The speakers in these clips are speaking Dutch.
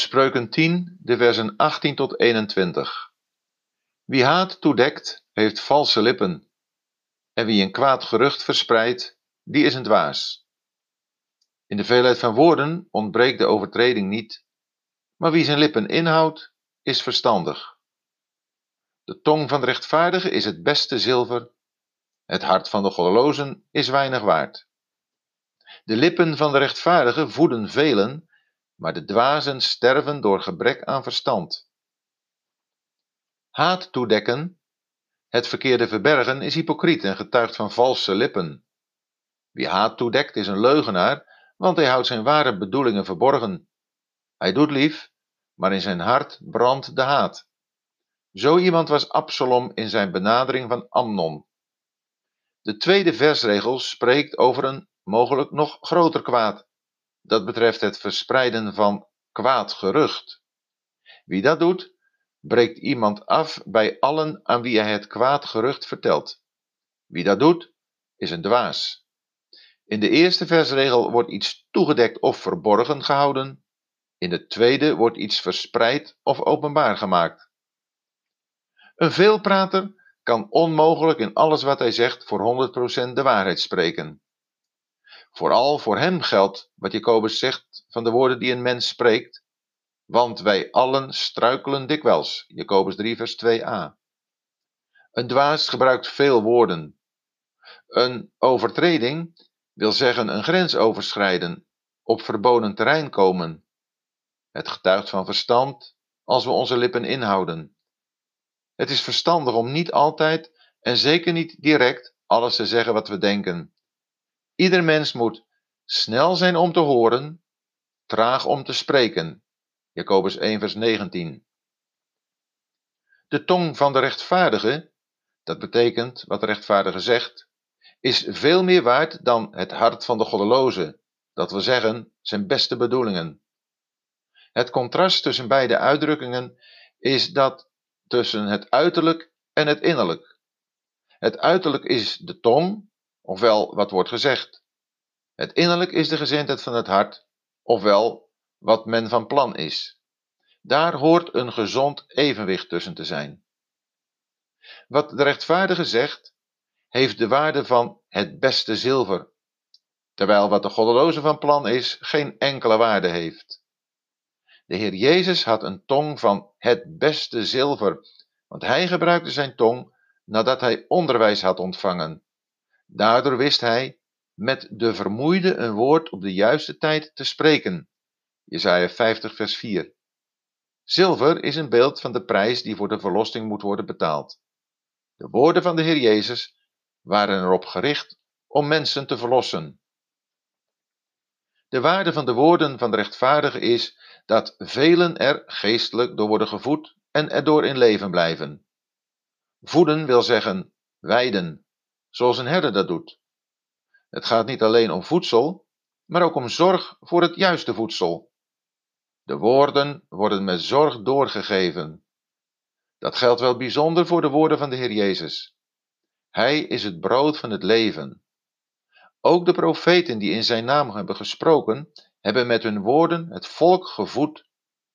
Spreuken 10, de versen 18 tot 21. Wie haat toedekt, heeft valse lippen. En wie een kwaad gerucht verspreidt, die is een dwaas. In de veelheid van woorden ontbreekt de overtreding niet, maar wie zijn lippen inhoudt, is verstandig. De tong van de rechtvaardige is het beste zilver, het hart van de goddelozen is weinig waard. De lippen van de rechtvaardige voeden velen, maar de dwazen sterven door gebrek aan verstand. Haat toedekken, het verkeerde verbergen, is hypocriet en getuigt van valse lippen. Wie haat toedekt is een leugenaar, want hij houdt zijn ware bedoelingen verborgen. Hij doet lief, maar in zijn hart brandt de haat. Zo iemand was Absalom in zijn benadering van Amnon. De tweede versregel spreekt over een mogelijk nog groter kwaad. Dat betreft het verspreiden van kwaad gerucht. Wie dat doet, breekt iemand af bij allen aan wie hij het kwaad gerucht vertelt. Wie dat doet, is een dwaas. In de eerste versregel wordt iets toegedekt of verborgen gehouden. In de tweede wordt iets verspreid of openbaar gemaakt. Een veelprater kan onmogelijk in alles wat hij zegt voor 100% de waarheid spreken. Vooral voor hem geldt wat Jacobus zegt van de woorden die een mens spreekt, want wij allen struikelen dikwijls. Jacobus 3, vers 2a. Een dwaas gebruikt veel woorden. Een overtreding wil zeggen een grens overschrijden, op verboden terrein komen. Het getuigt van verstand als we onze lippen inhouden. Het is verstandig om niet altijd en zeker niet direct alles te zeggen wat we denken. Ieder mens moet snel zijn om te horen, traag om te spreken. Jacobus 1, vers 19. De tong van de rechtvaardige, dat betekent wat de rechtvaardige zegt, is veel meer waard dan het hart van de goddeloze, dat wil zeggen zijn beste bedoelingen. Het contrast tussen beide uitdrukkingen is dat tussen het uiterlijk en het innerlijk. Het uiterlijk is de tong, ofwel wat wordt gezegd. Het innerlijk is de gezindheid van het hart, ofwel wat men van plan is. Daar hoort een gezond evenwicht tussen te zijn. Wat de rechtvaardige zegt, heeft de waarde van het beste zilver, terwijl wat de goddeloze van plan is, geen enkele waarde heeft. De Heer Jezus had een tong van het beste zilver, want hij gebruikte zijn tong nadat hij onderwijs had ontvangen. Daardoor wist hij met de vermoeide een woord op de juiste tijd te spreken. Jesaja 50 vers 4. Zilver is een beeld van de prijs die voor de verlossing moet worden betaald. De woorden van de Heer Jezus waren erop gericht om mensen te verlossen. De waarde van de woorden van de rechtvaardige is dat velen er geestelijk door worden gevoed en erdoor in leven blijven. Voeden wil zeggen weiden, zoals een herder dat doet. Het gaat niet alleen om voedsel, maar ook om zorg voor het juiste voedsel. De woorden worden met zorg doorgegeven. Dat geldt wel bijzonder voor de woorden van de Heer Jezus. Hij is het brood van het leven. Ook de profeten die in zijn naam hebben gesproken, hebben met hun woorden het volk gevoed.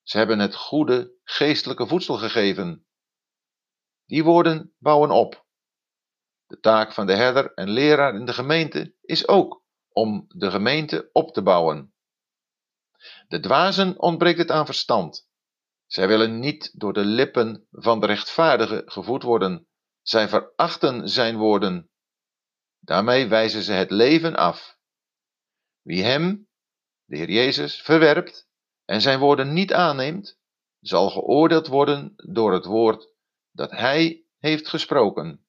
Ze hebben het goede geestelijke voedsel gegeven. Die woorden bouwen op. De taak van de herder en leraar in de gemeente is ook om de gemeente op te bouwen. De dwazen ontbreekt het aan verstand. Zij willen niet door de lippen van de rechtvaardige gevoed worden. Zij verachten zijn woorden. Daarmee wijzen ze het leven af. Wie hem, de Heer Jezus, verwerpt en zijn woorden niet aanneemt, zal geoordeeld worden door het woord dat hij heeft gesproken.